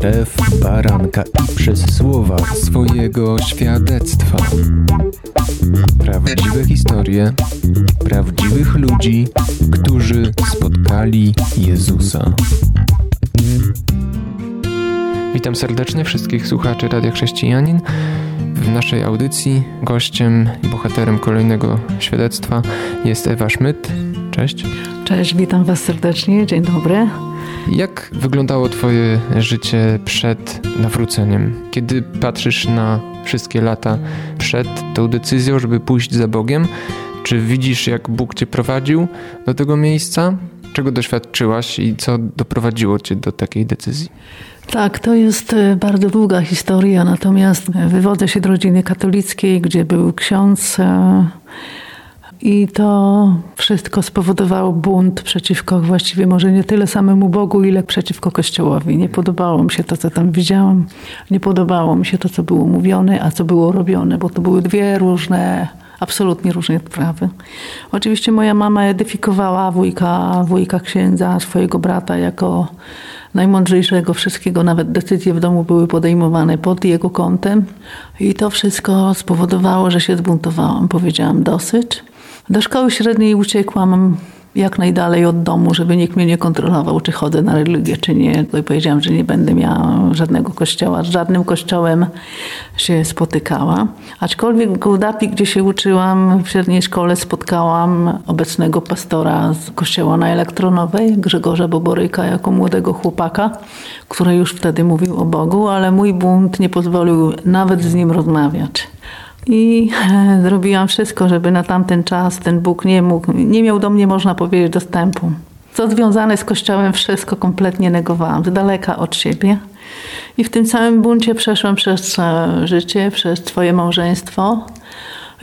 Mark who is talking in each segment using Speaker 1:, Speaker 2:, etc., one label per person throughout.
Speaker 1: krew baranka i przez słowa swojego świadectwa. Prawdziwe historie prawdziwych ludzi, którzy spotkali Jezusa. Witam serdecznie wszystkich słuchaczy Radia Chrześcijanin. W naszej audycji gościem i bohaterem kolejnego świadectwa jest Ewa Szmyt. Cześć.
Speaker 2: Cześć, witam Was serdecznie. Dzień dobry.
Speaker 1: Jak wyglądało Twoje życie przed nawróceniem? Kiedy patrzysz na wszystkie lata przed tą decyzją, żeby pójść za Bogiem, czy widzisz, jak Bóg Cię prowadził do tego miejsca? Czego doświadczyłaś i co doprowadziło Cię do takiej decyzji?
Speaker 2: Tak, to jest e, bardzo długa historia, natomiast wywodzę się z rodziny katolickiej, gdzie był ksiądz. I to wszystko spowodowało bunt przeciwko właściwie może nie tyle samemu Bogu, ile przeciwko Kościołowi. Nie podobało mi się to, co tam widziałam. Nie podobało mi się to, co było mówione, a co było robione, bo to były dwie różne absolutnie różne sprawy. Oczywiście moja mama edyfikowała wujka, wujka księdza, swojego brata jako najmądrzejszego wszystkiego, nawet decyzje w domu były podejmowane pod jego kątem. I to wszystko spowodowało, że się zbuntowałam. Powiedziałam dosyć. Do szkoły średniej uciekłam jak najdalej od domu, żeby nikt mnie nie kontrolował, czy chodzę na religię, czy nie. I powiedziałam, że nie będę miała żadnego kościoła, z żadnym kościołem się spotykała. Aczkolwiek w Gołdapi, gdzie się uczyłam, w średniej szkole spotkałam obecnego pastora z kościoła na Elektronowej, Grzegorza Boboryka, jako młodego chłopaka, który już wtedy mówił o Bogu, ale mój bunt nie pozwolił nawet z nim rozmawiać. I e, zrobiłam wszystko, żeby na tamten czas ten Bóg nie mógł, nie miał do mnie, można powiedzieć, dostępu. Co związane z Kościołem, wszystko kompletnie negowałam, z daleka od siebie. I w tym samym buncie przeszłam przez e, życie, przez swoje małżeństwo.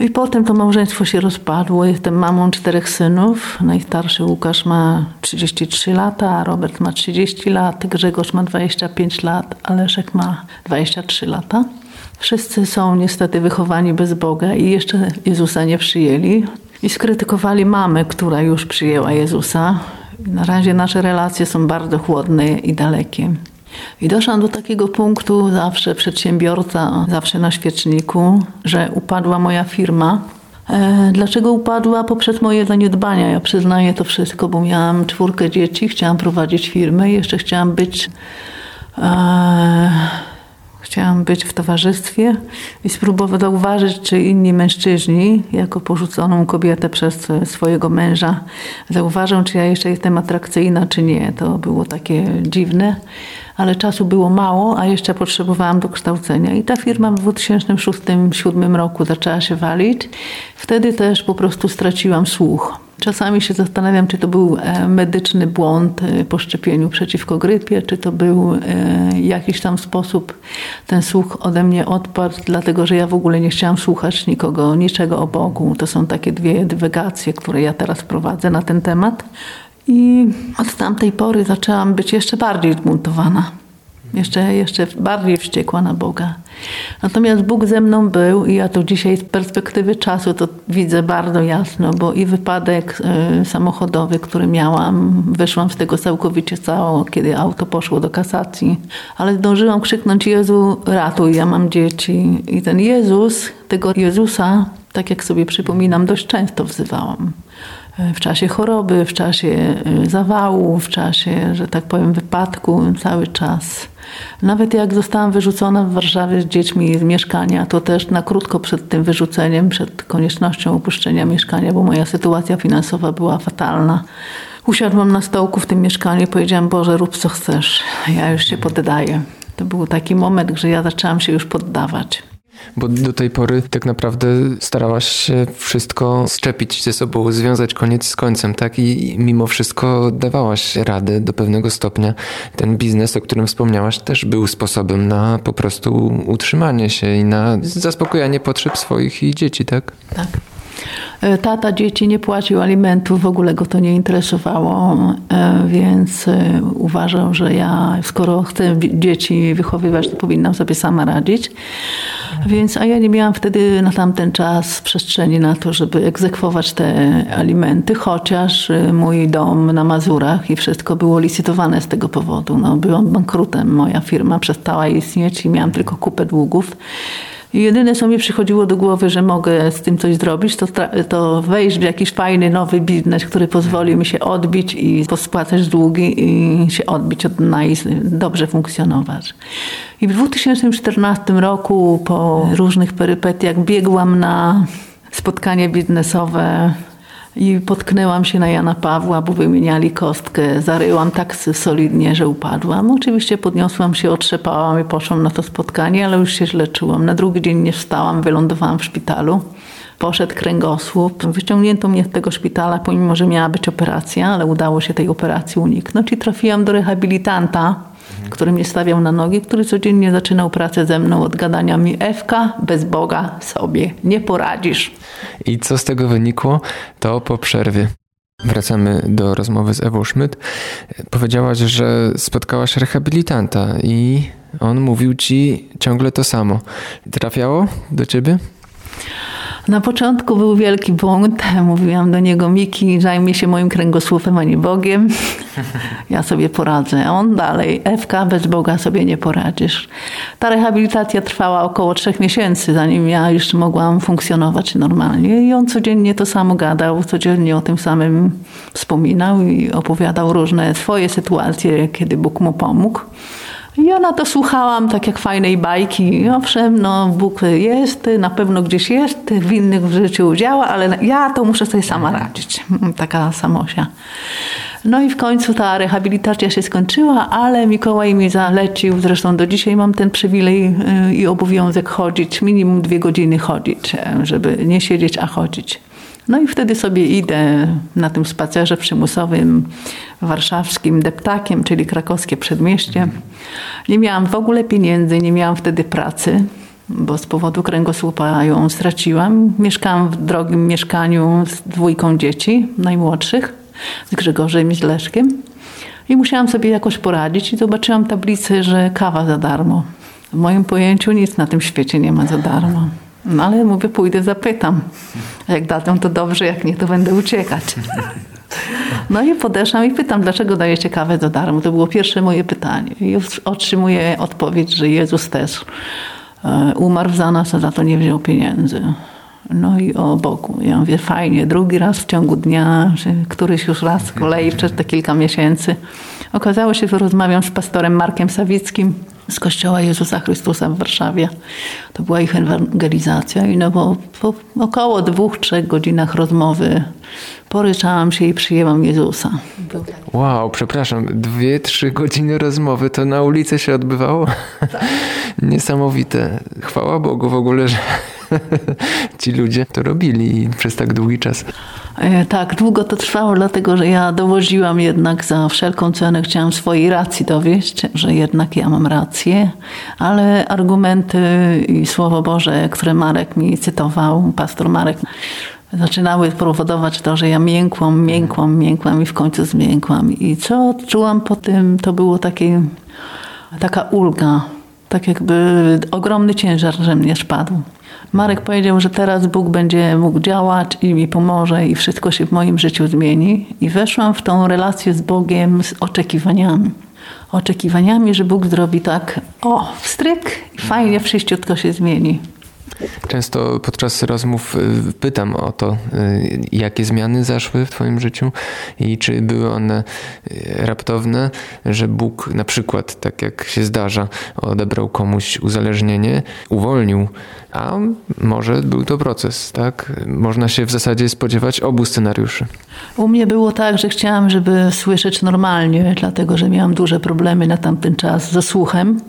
Speaker 2: I potem to małżeństwo się rozpadło. Jestem mamą czterech synów. Najstarszy Łukasz ma 33 lata, Robert ma 30 lat, Grzegorz ma 25 lat, a Leszek ma 23 lata. Wszyscy są niestety wychowani bez Boga i jeszcze Jezusa nie przyjęli. I skrytykowali mamę, która już przyjęła Jezusa. Na razie nasze relacje są bardzo chłodne i dalekie. I doszłam do takiego punktu, zawsze przedsiębiorca, zawsze na świeczniku, że upadła moja firma. E, dlaczego upadła? Poprzez moje zaniedbania. Ja przyznaję to wszystko, bo miałam czwórkę dzieci, chciałam prowadzić firmę i jeszcze chciałam być. E, Chciałam być w towarzystwie i spróbować zauważyć, czy inni mężczyźni, jako porzuconą kobietę przez swojego męża, zauważą, czy ja jeszcze jestem atrakcyjna, czy nie. To było takie dziwne, ale czasu było mało, a jeszcze potrzebowałam dokształcenia. I ta firma w 2006-2007 roku zaczęła się walić. Wtedy też po prostu straciłam słuch. Czasami się zastanawiam, czy to był e, medyczny błąd e, po szczepieniu przeciwko grypie, czy to był e, jakiś tam sposób, ten słuch ode mnie odpadł, dlatego że ja w ogóle nie chciałam słuchać nikogo, niczego o Bogu. To są takie dwie dywagacje, które ja teraz prowadzę na ten temat. I od tamtej pory zaczęłam być jeszcze bardziej zbuntowana jeszcze, jeszcze bardziej wściekła na Boga. Natomiast Bóg ze mną był i ja to dzisiaj z perspektywy czasu to widzę bardzo jasno, bo i wypadek y, samochodowy, który miałam, wyszłam z tego całkowicie cało, kiedy auto poszło do kasacji, ale zdążyłam krzyknąć Jezu ratuj, ja mam dzieci. I ten Jezus, tego Jezusa, tak jak sobie przypominam, dość często wzywałam w czasie choroby, w czasie y, zawału, w czasie, że tak powiem, wypadku, cały czas. Nawet jak zostałam wyrzucona w Warszawie z dziećmi z mieszkania, to też na krótko przed tym wyrzuceniem, przed koniecznością opuszczenia mieszkania, bo moja sytuacja finansowa była fatalna. Usiadłam na stołku w tym mieszkaniu i powiedziałam: Boże, rób co chcesz, ja już się poddaję. To był taki moment, że ja zaczęłam się już poddawać.
Speaker 1: Bo do tej pory tak naprawdę starałaś się wszystko szczepić ze sobą, związać koniec z końcem, tak? I mimo wszystko dawałaś radę do pewnego stopnia. Ten biznes, o którym wspomniałaś, też był sposobem na po prostu utrzymanie się i na zaspokojenie potrzeb swoich i dzieci, tak?
Speaker 2: Tak. E, tata dzieci nie płacił alimentów, w ogóle go to nie interesowało, e, więc e, uważał, że ja, skoro chcę dzieci wychowywać, to powinnam sobie sama radzić. Więc, a ja nie miałam wtedy na tamten czas przestrzeni na to, żeby egzekwować te alimenty, chociaż mój dom na Mazurach i wszystko było licytowane z tego powodu. No, byłam bankrutem, moja firma przestała istnieć i miałam tylko kupę długów. Jedyne, co mi przychodziło do głowy, że mogę z tym coś zrobić, to, to wejść w jakiś fajny, nowy biznes, który pozwoli mi się odbić i pospłacać długi i się odbić od dna dobrze funkcjonować. I w 2014 roku po różnych perypetiach biegłam na spotkanie biznesowe i potknęłam się na Jana Pawła, bo wymieniali kostkę. Zaryłam tak solidnie, że upadłam. Oczywiście podniosłam się, otrzepałam i poszłam na to spotkanie, ale już się źle czułam. Na drugi dzień nie wstałam, wylądowałam w szpitalu. Poszedł kręgosłup. Wyciągnięto mnie z tego szpitala, pomimo, że miała być operacja, ale udało się tej operacji uniknąć i trafiłam do rehabilitanta który mnie stawiał na nogi, który codziennie zaczynał pracę ze mną od gadania mi Ewka, bez Boga sobie nie poradzisz.
Speaker 1: I co z tego wynikło, to po przerwie. Wracamy do rozmowy z Ewą Szmyt. Powiedziałaś, że spotkałaś rehabilitanta i on mówił ci ciągle to samo. Trafiało do ciebie?
Speaker 2: Na początku był wielki bunt. Mówiłam do niego, Miki, zajmie się moim kręgosłupem, a nie Bogiem. Ja sobie poradzę. A on dalej, Ewka, bez Boga sobie nie poradzisz. Ta rehabilitacja trwała około trzech miesięcy, zanim ja już mogłam funkcjonować normalnie. I on codziennie to samo gadał, codziennie o tym samym wspominał i opowiadał różne swoje sytuacje, kiedy Bóg mu pomógł. Ja na to słuchałam tak jak fajnej bajki. Owszem, no Bóg jest, na pewno gdzieś jest, w innych w życiu działa, ale ja to muszę sobie sama radzić. Taka samosia. No i w końcu ta rehabilitacja się skończyła, ale Mikołaj mi zalecił, zresztą do dzisiaj mam ten przywilej y, i obowiązek chodzić, minimum dwie godziny chodzić, żeby nie siedzieć, a chodzić. No i wtedy sobie idę na tym spacerze przymusowym warszawskim deptakiem, czyli krakowskie przedmieście. Nie miałam w ogóle pieniędzy, nie miałam wtedy pracy, bo z powodu kręgosłupa ją straciłam. Mieszkałam w drogim mieszkaniu z dwójką dzieci, najmłodszych, z Grzegorzem i z Leszkiem. I musiałam sobie jakoś poradzić i zobaczyłam tablicę, że kawa za darmo. W moim pojęciu nic na tym świecie nie ma za darmo. No ale mówię, pójdę, zapytam. Jak dadzą, to dobrze, jak nie, to będę uciekać. No i podeszłam i pytam, dlaczego dajecie kawę za darmo? To było pierwsze moje pytanie. I otrzymuję odpowiedź, że Jezus też e, umarł za nas, a za to nie wziął pieniędzy. No i o Bogu. Ja mówię, fajnie, drugi raz w ciągu dnia, któryś już raz z kolei przez te kilka miesięcy. Okazało się, że rozmawiam z pastorem Markiem Sawickim, z Kościoła Jezusa Chrystusa w Warszawie. To była ich ewangelizacja i no bo po około dwóch, trzech godzinach rozmowy poryczałam się i przyjęłam Jezusa.
Speaker 1: Wow, przepraszam, dwie, trzy godziny rozmowy to na ulicy się odbywało? Tak. Niesamowite. Chwała Bogu w ogóle, że ci ludzie to robili przez tak długi czas.
Speaker 2: E, tak, długo to trwało, dlatego że ja dowoziłam jednak za wszelką cenę, chciałam swojej racji dowieść, że jednak ja mam rację, ale argumenty i Słowo Boże, które Marek mi cytował, pastor Marek, zaczynały powodować to, że ja miękłam, miękłam, miękłam i w końcu zmiękłam. I co czułam po tym, to było takie, taka ulga, tak jakby ogromny ciężar, że mnie spadł. Marek powiedział, że teraz Bóg będzie mógł działać i mi pomoże i wszystko się w moim życiu zmieni. I weszłam w tą relację z Bogiem z oczekiwaniami. Oczekiwaniami, że Bóg zrobi tak, o, wstryk fajnie, wszystko się zmieni.
Speaker 1: Często podczas rozmów y, pytam o to, y, jakie zmiany zaszły w Twoim życiu i czy były one y, raptowne, że Bóg na przykład, tak jak się zdarza, odebrał komuś uzależnienie, uwolnił, a może był to proces, tak? Można się w zasadzie spodziewać obu scenariuszy.
Speaker 2: U mnie było tak, że chciałam, żeby słyszeć normalnie, dlatego że miałam duże problemy na tamten czas ze słuchem.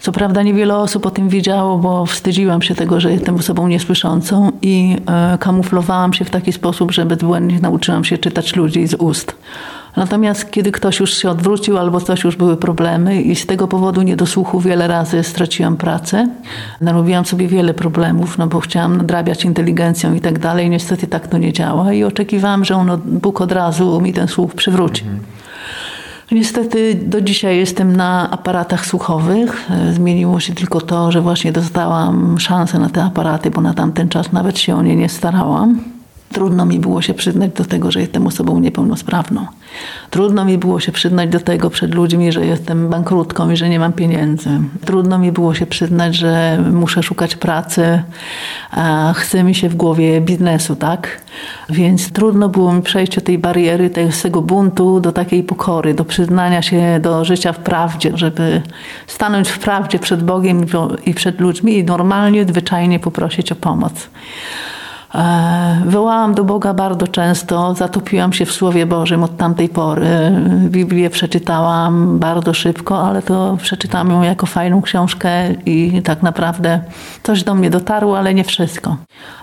Speaker 2: Co prawda niewiele osób o tym wiedziało, bo wstydziłam się tego, że jestem osobą niesłyszącą i e, kamuflowałam się w taki sposób, że bezbłędnie nauczyłam się czytać ludzi z ust. Natomiast kiedy ktoś już się odwrócił albo coś już były problemy i z tego powodu nie do słuchu wiele razy straciłam pracę. Narobiłam sobie wiele problemów, no bo chciałam nadrabiać inteligencją i tak dalej. Niestety tak to nie działa i oczekiwałam, że on, Bóg od razu mi ten słuch przywróci. Mhm. Niestety do dzisiaj jestem na aparatach słuchowych. Zmieniło się tylko to, że właśnie dostałam szansę na te aparaty, bo na tamten czas nawet się o nie nie starałam. Trudno mi było się przyznać do tego, że jestem osobą niepełnosprawną. Trudno mi było się przyznać do tego przed ludźmi, że jestem bankrutką i że nie mam pieniędzy. Trudno mi było się przyznać, że muszę szukać pracy, a chce mi się w głowie biznesu, tak? Więc trudno było mi przejść od tej bariery, tego buntu do takiej pokory, do przyznania się do życia w prawdzie, żeby stanąć w prawdzie przed Bogiem i przed ludźmi i normalnie, zwyczajnie poprosić o pomoc. E, wołałam do Boga bardzo często, zatopiłam się w Słowie Bożym od tamtej pory. Biblię przeczytałam bardzo szybko, ale to przeczytałam ją jako fajną książkę i tak naprawdę coś do mnie dotarło, ale nie wszystko.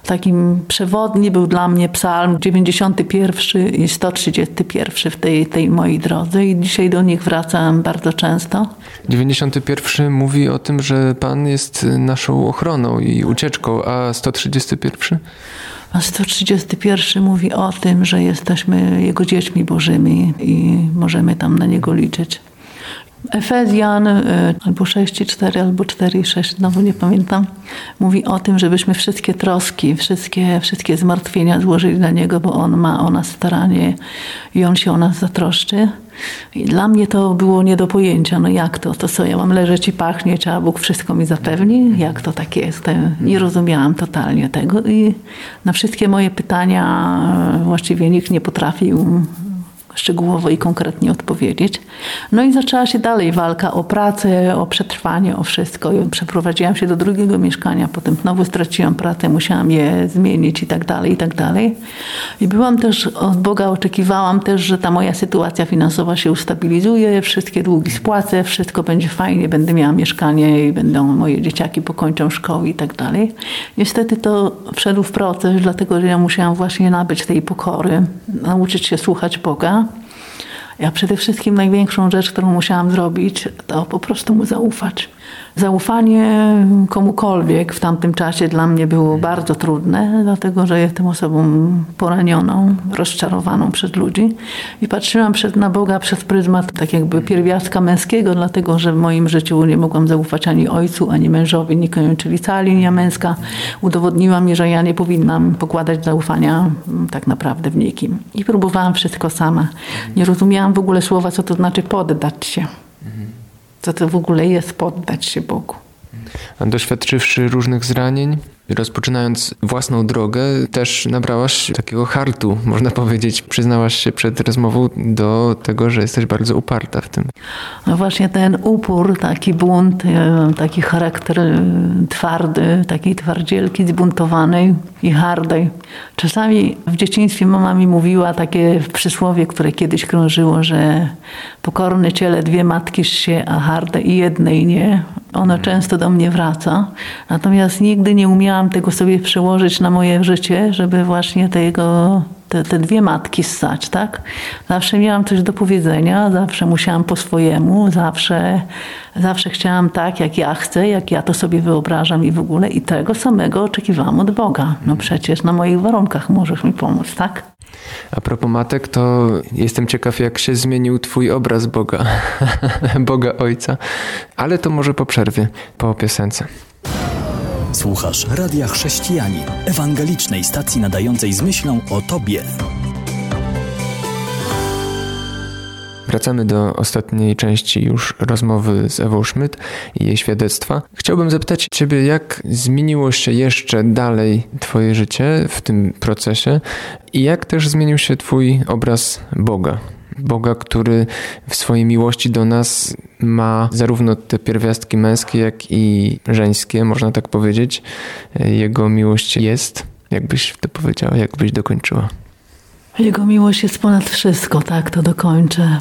Speaker 2: Takim przewodni był dla mnie psalm 91 i 131 w tej, tej mojej drodze i dzisiaj do nich wracam bardzo często.
Speaker 1: 91 mówi o tym, że Pan jest naszą ochroną i ucieczką, a 131?
Speaker 2: A 131 mówi o tym, że jesteśmy Jego dziećmi Bożymi i możemy tam na Niego liczyć. Efezjan y, albo 6,4 albo 4,6, znowu nie pamiętam, mówi o tym, żebyśmy wszystkie troski, wszystkie, wszystkie zmartwienia złożyli na Niego, bo On ma o nas staranie i On się o nas zatroszczy. I dla mnie to było nie do pojęcia. No jak to? To co, ja mam leżeć i pachnieć, a Bóg wszystko mi zapewni? Jak to tak jest? Nie rozumiałam totalnie tego i na wszystkie moje pytania właściwie nikt nie potrafił szczegółowo i konkretnie odpowiedzieć. No i zaczęła się dalej walka o pracę, o przetrwanie, o wszystko. Przeprowadziłam się do drugiego mieszkania, potem znowu straciłam pracę, musiałam je zmienić i tak dalej, i tak dalej. I byłam też od Boga, oczekiwałam też, że ta moja sytuacja finansowa się ustabilizuje, wszystkie długi spłacę, wszystko będzie fajnie, będę miała mieszkanie i będą moje dzieciaki pokończą szkoły i tak dalej. Niestety to wszedł w proces, dlatego że ja musiałam właśnie nabyć tej pokory, nauczyć się słuchać Boga. Ja przede wszystkim największą rzecz, którą musiałam zrobić, to po prostu mu zaufać. Zaufanie komukolwiek w tamtym czasie dla mnie było bardzo trudne, dlatego że jestem osobą poranioną, rozczarowaną przez ludzi. I patrzyłam przed, na Boga przez pryzmat tak jakby pierwiastka męskiego, dlatego że w moim życiu nie mogłam zaufać ani ojcu, ani mężowi, czyli cała linia męska. Udowodniła mi, że ja nie powinnam pokładać zaufania mm, tak naprawdę w nikim. I próbowałam wszystko sama. Nie rozumiałam w ogóle słowa, co to znaczy poddać się co to w ogóle jest poddać się Bogu.
Speaker 1: Doświadczywszy różnych zranień, rozpoczynając własną drogę, też nabrałaś takiego hartu, można powiedzieć. Przyznałaś się przed rozmową do tego, że jesteś bardzo uparta w tym.
Speaker 2: No właśnie ten upór, taki bunt, e, taki charakter e, twardy, takiej twardzielki zbuntowanej i hardej. Czasami w dzieciństwie mama mi mówiła takie przysłowie, które kiedyś krążyło, że pokorne ciele dwie matki się, a harde i jednej nie. Ono często do mnie wraca. Natomiast nigdy nie umiałam tego sobie przełożyć na moje życie, żeby właśnie tego, te, te dwie matki ssać, tak? Zawsze miałam coś do powiedzenia, zawsze musiałam po swojemu, zawsze, zawsze chciałam tak, jak ja chcę, jak ja to sobie wyobrażam i w ogóle. I tego samego oczekiwałam od Boga. No przecież na moich warunkach możesz mi pomóc, tak?
Speaker 1: A propos matek, to jestem ciekaw, jak się zmienił Twój obraz Boga, Boga Ojca, ale to może po przerwie, po piosence.
Speaker 3: Słuchasz Radia Chrześcijani, ewangelicznej stacji nadającej z myślą o Tobie.
Speaker 1: Wracamy do ostatniej części już rozmowy z Ewą Schmidt i jej świadectwa. Chciałbym zapytać Ciebie, jak zmieniło się jeszcze dalej Twoje życie w tym procesie i jak też zmienił się Twój obraz Boga? Boga, który w swojej miłości do nas ma zarówno te pierwiastki męskie, jak i żeńskie, można tak powiedzieć. Jego miłość jest, jakbyś to powiedziała, jakbyś dokończyła.
Speaker 2: Jego miłość jest ponad wszystko, tak to dokończę.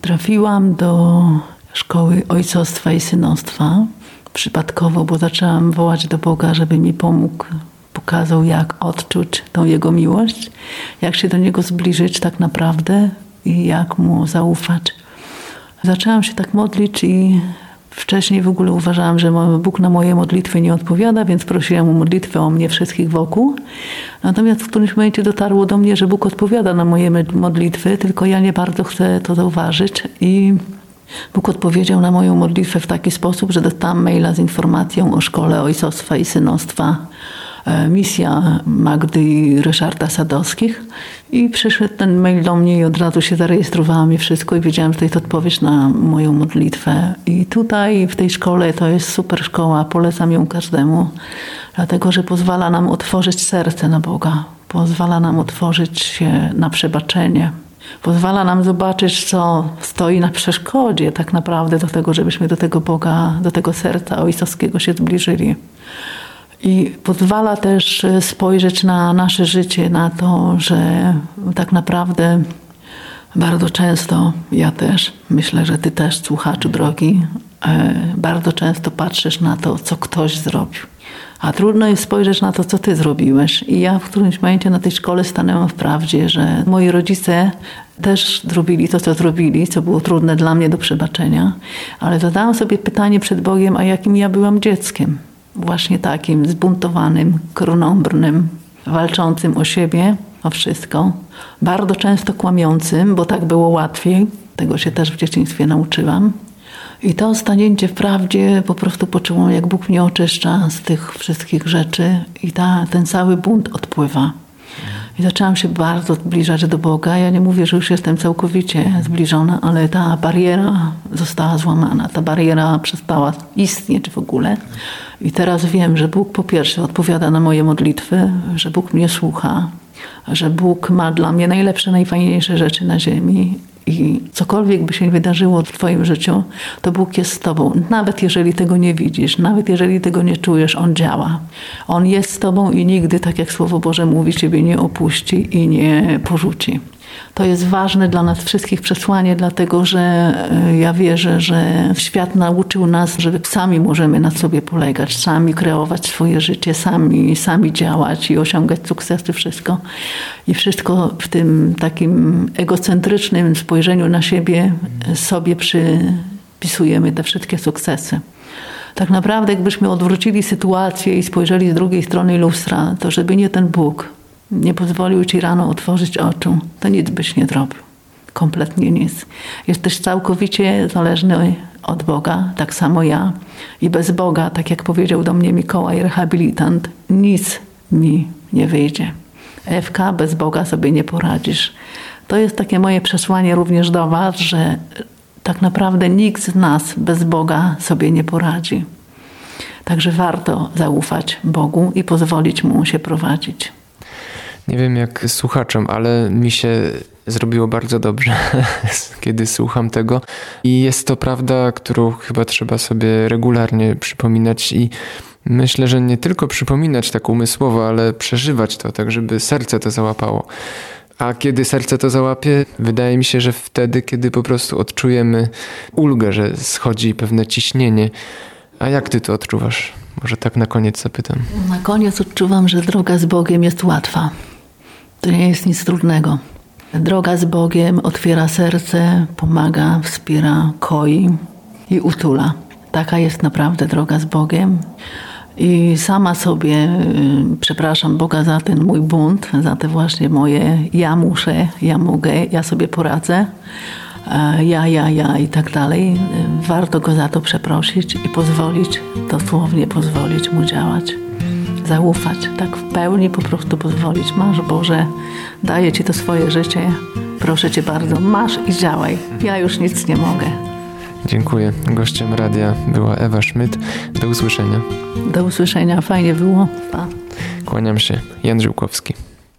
Speaker 2: Trafiłam do szkoły ojcostwa i synostwa przypadkowo, bo zaczęłam wołać do Boga, żeby mi pomógł pokazał, jak odczuć tą Jego miłość, jak się do Niego zbliżyć tak naprawdę i jak Mu zaufać. Zaczęłam się tak modlić i Wcześniej w ogóle uważałam, że Bóg na moje modlitwy nie odpowiada, więc prosiłam o modlitwę o mnie wszystkich wokół. Natomiast w którymś momencie dotarło do mnie, że Bóg odpowiada na moje modlitwy, tylko ja nie bardzo chcę to zauważyć i Bóg odpowiedział na moją modlitwę w taki sposób, że dostałam maila z informacją o szkole ojcostwa i synostwa misja Magdy i Ryszarda Sadowskich. I przyszedł ten mail do mnie i od razu się zarejestrowałam i wszystko i wiedziałam, że to jest odpowiedź na moją modlitwę. I tutaj w tej szkole to jest super szkoła, polecam ją każdemu, dlatego że pozwala nam otworzyć serce na Boga, pozwala nam otworzyć się na przebaczenie. Pozwala nam zobaczyć, co stoi na przeszkodzie tak naprawdę do tego, żebyśmy do tego Boga, do tego serca ojcowskiego się zbliżyli. I pozwala też e, spojrzeć na nasze życie, na to, że tak naprawdę bardzo często, ja też, myślę, że ty też, słuchaczu drogi, e, bardzo często patrzysz na to, co ktoś zrobił. A trudno jest spojrzeć na to, co ty zrobiłeś. I ja w którymś momencie na tej szkole stanęłam w prawdzie, że moi rodzice też zrobili to, co zrobili, co było trudne dla mnie do przebaczenia, ale zadałam sobie pytanie przed Bogiem, a jakim ja byłam dzieckiem właśnie takim zbuntowanym, krnąbrnym, walczącym o siebie, o wszystko. Bardzo często kłamiącym, bo tak było łatwiej. Tego się też w dzieciństwie nauczyłam. I to stanięcie w prawdzie po prostu poczułam, jak Bóg mnie oczyszcza z tych wszystkich rzeczy i ta, ten cały bunt odpływa. I zaczęłam się bardzo zbliżać do Boga. Ja nie mówię, że już jestem całkowicie zbliżona, ale ta bariera została złamana. Ta bariera przestała istnieć w ogóle. I teraz wiem, że Bóg po pierwsze odpowiada na moje modlitwy, że Bóg mnie słucha, że Bóg ma dla mnie najlepsze, najfajniejsze rzeczy na ziemi i cokolwiek by się wydarzyło w Twoim życiu, to Bóg jest z Tobą. Nawet jeżeli tego nie widzisz, nawet jeżeli tego nie czujesz, On działa. On jest z Tobą i nigdy, tak jak Słowo Boże mówi, Ciebie nie opuści i nie porzuci. To jest ważne dla nas wszystkich przesłanie, dlatego że e, ja wierzę, że świat nauczył nas, że sami możemy na sobie polegać, sami kreować swoje życie, sami, sami działać i osiągać sukcesy, wszystko. I wszystko w tym takim egocentrycznym spojrzeniu na siebie sobie przypisujemy te wszystkie sukcesy. Tak naprawdę, jakbyśmy odwrócili sytuację i spojrzeli z drugiej strony lustra, to żeby nie ten Bóg, nie pozwolił ci rano otworzyć oczu, to nic byś nie zrobił. Kompletnie nic. Jesteś całkowicie zależny od Boga, tak samo ja. I bez Boga, tak jak powiedział do mnie Mikołaj, rehabilitant, nic mi nie wyjdzie. FK bez Boga sobie nie poradzisz. To jest takie moje przesłanie również do Was, że tak naprawdę nikt z nas bez Boga sobie nie poradzi. Także warto zaufać Bogu i pozwolić Mu się prowadzić.
Speaker 1: Nie wiem jak słuchaczom, ale mi się zrobiło bardzo dobrze, kiedy słucham tego. I jest to prawda, którą chyba trzeba sobie regularnie przypominać i myślę, że nie tylko przypominać tak umysłowo, ale przeżywać to, tak żeby serce to załapało. A kiedy serce to załapie, wydaje mi się, że wtedy, kiedy po prostu odczujemy ulgę, że schodzi pewne ciśnienie. A jak ty to odczuwasz? Może tak na koniec zapytam.
Speaker 2: Na koniec odczuwam, że droga z Bogiem jest łatwa. To nie jest nic trudnego. Droga z Bogiem otwiera serce, pomaga, wspiera, koi i utula. Taka jest naprawdę droga z Bogiem. I sama sobie y, przepraszam Boga za ten mój bunt, za te właśnie moje ja muszę, ja mogę, ja sobie poradzę, ja, ja, ja i tak dalej. Warto go za to przeprosić i pozwolić, dosłownie pozwolić mu działać zaufać, tak w pełni po prostu pozwolić. Masz Boże, daję Ci to swoje życie, proszę Cię bardzo, masz i działaj. Ja już nic nie mogę.
Speaker 1: Dziękuję. Gościem radia była Ewa Szmyt. Do usłyszenia.
Speaker 2: Do usłyszenia, fajnie było. Pa.
Speaker 1: Kłaniam się. Jan Żyłkowski.